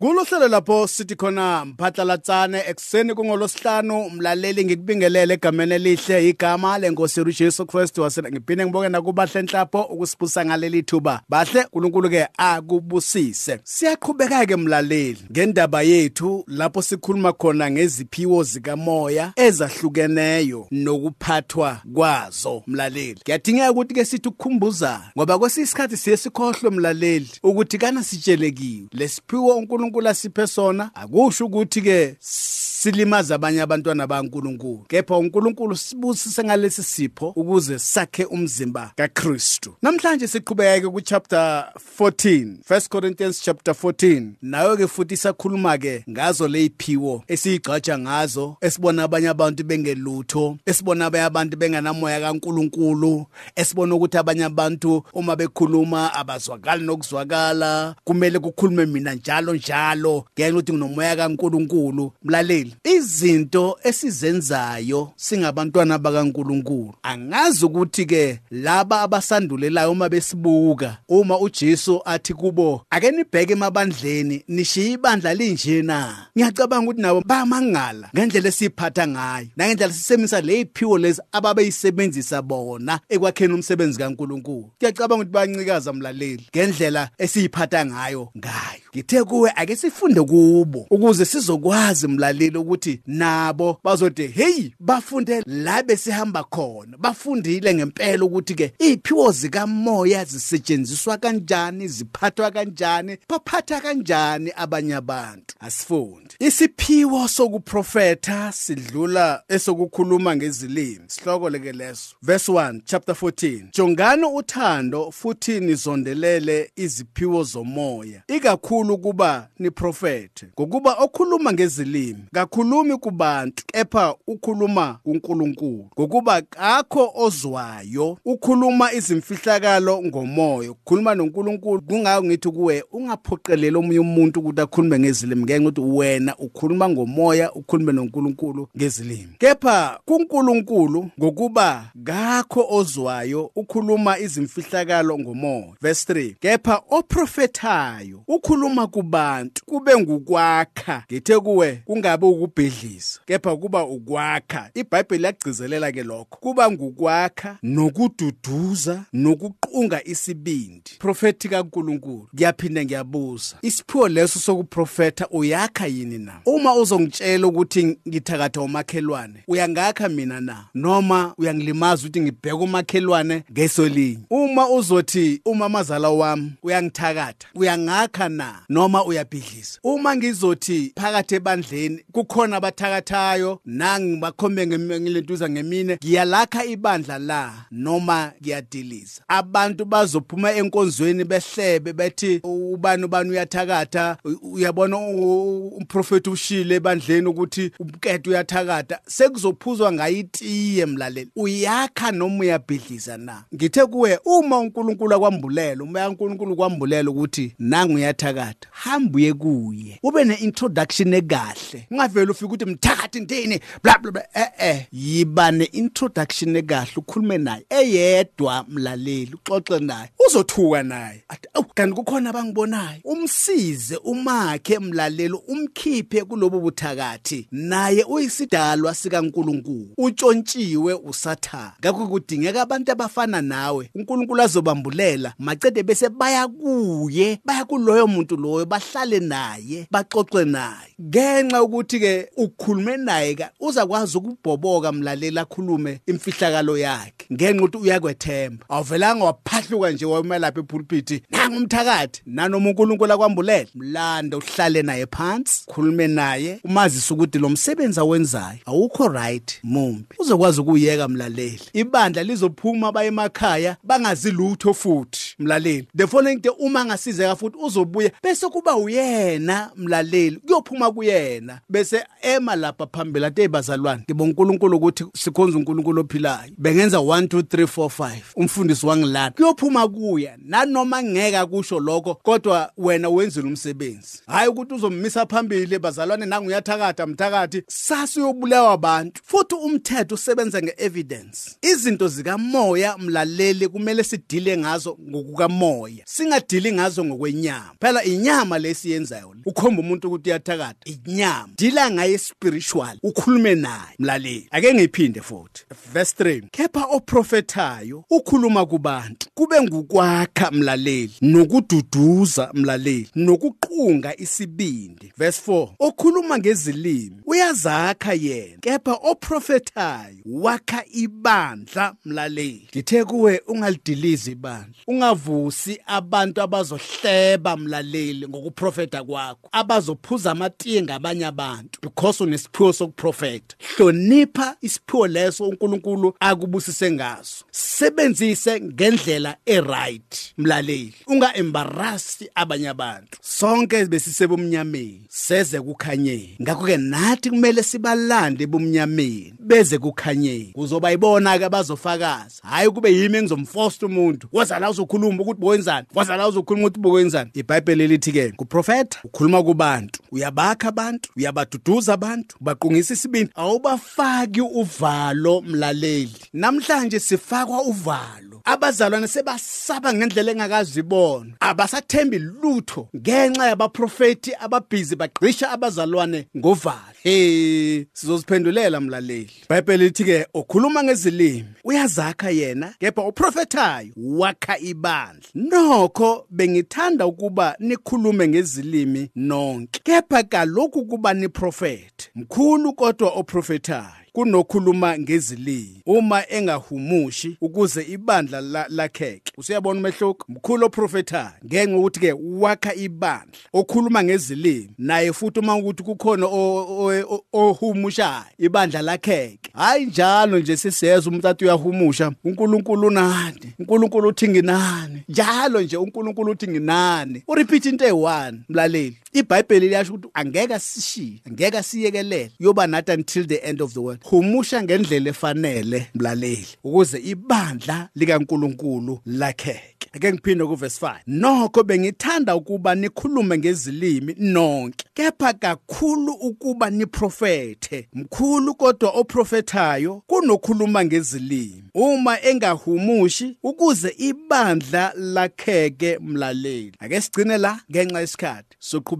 Kulohlelo lapho sithi khona mphatlalatsane ekseni kungolosihlanu umlaleli ngikubingelele egameni elihle igama lenkosi yethu Jesu Kristu wasena ngiphinde ngiboke nakubahle enhlapho ukusibusa ngaleli thuba bahle uNkulunkulu ke akubusise. Siyaqhubeka ke mlaleli ngendaba yethu lapho sikhuluma khona ngeziphiwo zikamoya ezahlukeneyo nokuphathwa kwazo mlaleli. Kuyadingeka ukuthi ke sithi ukukhumbuzana ngoba kwesisikhathi siye sikhohlwe mlaleli ukuthi kana sitshelekiwe lesiphiwo uNkulunkulu uNkulunkulu asiphe sona akusho ukuthi ke silimaza abanye abantwana baNkulunkulu. Kepha uNkulunkulu sibusise ngalesi sipho ukuze sakhe umzimba kaKristu. Namhlanje siqhubeke ku chapter 14 1 Corinthians chapter 14 nayo ke futhi sakhuluma ke ngazo leziphiwo esiyigcatsha ngazo esibona abanye abantu bengelutho esibona abanye abantu benganamoya kaNkulunkulu esibona ukuthi abanye abantu uma bekhuluma abazwakali nokuzwakala kumele kukhulume mina njalo njalo ngenxa ukuthi nginomoya kaNkulunkulu. Mlaleli izinto esizenzayo singabantwana bakaNkulunkulu. Angazi ukuthi ke laba abasandulelayo uma besibuka uma uJesu athi kubo ake nibheke emabandleni nishiye ibandla linje na? Ngiyacabanga ukuthi nabo bayamangala ngendlela esiphatha ngayo nangendlela sisemisa leziphiwo lezi ababeyisebenzisa bona ekwakheni umsebenzi kaNkulunkulu. Ngiyacabanga ukuthi bayancikaza mlaleli ngendlela esiyiphatha ngayo ngayo. Ngithe kuwe ake sifunde kubo. Ukuze sizokwazi mlaleli ukuthi nabo bazothi hey bafunde la besihamba khona. Bafundile ngempela ukuthi ke iziphiwo zikamoya zisetshenziswa kanjani ziphathwa kanjani baphatha kanjani abanye abantu? Asifunde isiphiwo sokuprofetha sidlula esokukhuluma ngezilimi. Sihloko leke leso. Verse 1 chapter 14 jongani uthando futhi nizondelele iziphiwo zomoya ikakhulu kuba niprofethe ngokuba okhuluma ngezilimi kakhulumi kubantu kepha ukhuluma kuNkulunkulu. Ngokuba akho ozwayo ukhuluma izimfihlakalo ngomoya. Ukukhuluma noNkulunkulu kungayo ngithi kuwe ungaphoqeleli omunye umuntu ukuthi akhulume ngezilimi ngenxa ukuthi wena ukhuluma ngomoya ukhulume noNkulunkulu ngezilimi. Kepha kuNkulunkulu ngokuba ngakho ozwayo ukhuluma izimfihlakalo ngomoya. Verse 3 kepha oprofethayo ukhuluma kubantu kube ngukwakha. Ngithe kuwe kungabe ukubhedlisa kepha kuba ukwakha. Ibhayibheli yagcizelela ke lokho. Kuba ngukwakha nokududuza nokuqunga isibindi. Profethi kaNkuluNkulu ngiyaphinda ngiyabuza. Isiphiwo leso sokuprofetha uyakha yini na? Uma uzongitshela ukuthi ngithakatha umakhelwane uyangakha mina na? Noma uyangilimaza ukuthi ngibheke umakhelwane ngesolinye? Uma uzothi umamazala wami uyangithakatha uyangakha na? Noma uyabhidlisa uma ngizothi phakathi ebandleni kukhona abathakathayo nangi bakhombe ngilentuza ngemine ngiyalakha ibandla la noma ngiyadiliza. Abantu bazophuma enkonzweni behlebe bethi ubani ubani uyathakatha? Uyabona umprofeti ushile ebandleni ukuthi umkete uyathakatha. Sekuzophuzwa ngayitiye mlaleli. Uyakha noma uyabhidliza na? Ngithe kuwe uma uNkulunkulu akwambulela umoya kaNkulunkulu kwambulela ukuthi nangu uyathakatha hamba uye kuye. Ube ne-introduction ekahle. Ungavele ufike ukuthi mthakathi ntini bla bla bla. Eh eh yiba ne-introduction ekahle ukhulume naye. Eyedwa mlaleli uxoxe naye uzothuka naye. Athi awu kanti kukhona abangibonayo. Umsize umakhe mlaleli umkhiphe kulobo buthakathi. Naye uyisidalwa sikaNkuluNkulu utshontshiwe usathana ngakho kudingeka abantu abafana nawe uNkulunkulu azobambulela macede bese baya kuye baya kuloyo muntu loyo bahlale naye baxoxe naye. Ngenxa ukuthi ke ukukhulume naye ka uzakwazi ukubhoboka mlaleli akhulume imfihlakalo yakhe. Ngenxa ukuthi uyakwethemba. Awuvelanga waphahluka nje wayema lapha epulpiti. Nanga umthakathi nanoma uNkulunkulu akwambulela. Mlanda uhlale naye phansi khulume naye umazisa ukuthi lo msebenzi awenzayo awukho right mumbi uzokwazi ukuyeka mlaleli. Ibandla lizophuma baye emakhaya bangazi lutho futhi. Mlaleli. The following day uma ngasizeka futhi uzobuya bese kuba uyena mlaleli kuyophuma kuyena. Bese ema lapha phambili ate bazalwane. Ngibonga uNkulunkulu ukuthi sikhonza uNkulunkulu ophilayo. Bengenza 1 2 3 4 5 umfundisi wangilana. Kuyophuma kuya nanoma ngeke kusho lokho kodwa wena wenzile umsebenzi. Hayi ukuthi uzommisa phambili bazalwane nangu uyathakatha mthakathi. Sasi uyobulawa abantu futhi umthetho usebenza ngeevidence. Izinto zikamoya mlaleli kumele sidile ngazo ngokukamoya singadili ngazo ngokwenyama. Phela inyama lesiyenzayo ukhomba umuntu ukuthi uyathakatha inyama. Dila ngaye spiritual ukhulume naye. Mlaleli ake ngiphinde futhi. Verse 3 kepha oprofetayo ukhuluma kubantu. Kube ngukwakha mlaleli nokududuza mlaleli nokuqunga isibindi. Verse 4 okhuluma ngezilimi uyazakha yena. Kepha oprofetayo wakha ibandla mlaleli. Ngithe kuwe ungalidilizi ibandla. Ungavusi abantu abazohleba mlaleli ngokuprofeta kwakho abazophuza amatiye ngabanye abantu. Because unesiphiwo sokuprofeta hlonipha isiphiwo leso uNkulunkulu akubusise ngaso. Sebenzise ngendlela eright mlaleli. Unga embarrass abanye abantu. Sonke besisebumnyameni seze kukhanyeni. Ngakho ke nathi kumele sibalande ebumnyameni beze kukhanyeni. Kuzoba ibona ke abazofakaza. Hayi kube yimi engizomforce umuntu waza la uzokhuluma ukuthi bokwenzani waza la uzokhuluma ukuthi bokwenzani? iBhayibheli lithi ke kuprofeta ukhuluma kubantu. Uyabakha abantu uyabaduduza abantu ubaqungisa isibindi. Awubafaki uvalo mlaleli. Namhlanje sifakwa uvalo. Abazalwane sebasaba ngendlela engakazibona. Abasathembi lutho ngenxa yabaprofeti ababhizi bagqisha abazalwane ngovalo. Hey sizoziphendulela mlaleli. iBhayibheli lithi ke okhuluma ngezilimi. Uyazakha yena kepha uprofetayo wakha ibandla. Nokho bengithanda ukuba nikhulume ngezilimi nonke kepha kalokhu kuba niprofete mkhulu kodwa oprofetayo kunokhuluma ngezilimi uma engahumushi ukuze ibandla lakheke. Usuyabona umehluko? Mkhulu oprofetayo ngenxa ukuthi ke wakha ibandla okhuluma ngezilimi naye futhi uma ukuthi kukhona ohumushayo ibandla lakheke. Hayi njalo nje sisiyeza umuntu athi uyahumusha uNkulunkulu unani uNkulunkulu uthi nginani. Njalo nje uNkulunkulu uthi nginani. Urepeat into eyi1 mlaleli. iBhayibheli liyasho ukuthi angeke sishiye angeke siyekelele yoba nathi until the end of the world. Humusha ngendlela efanele mlaleli ukuze ibandla likaNkuluNkulu lakheke. Ake ngiphinde kuverse 5 nokho bengithanda ukuba nikhulume ngezilimi nonke kepha kakhulu ukuba niprofethe mkhulu kodwa oprofetayo kunokhuluma ngezilimi. Uma engahumushi ukuze ibandla lakheke mlaleli. Ake sigcine la ngenxa yesikhathi soqhubeka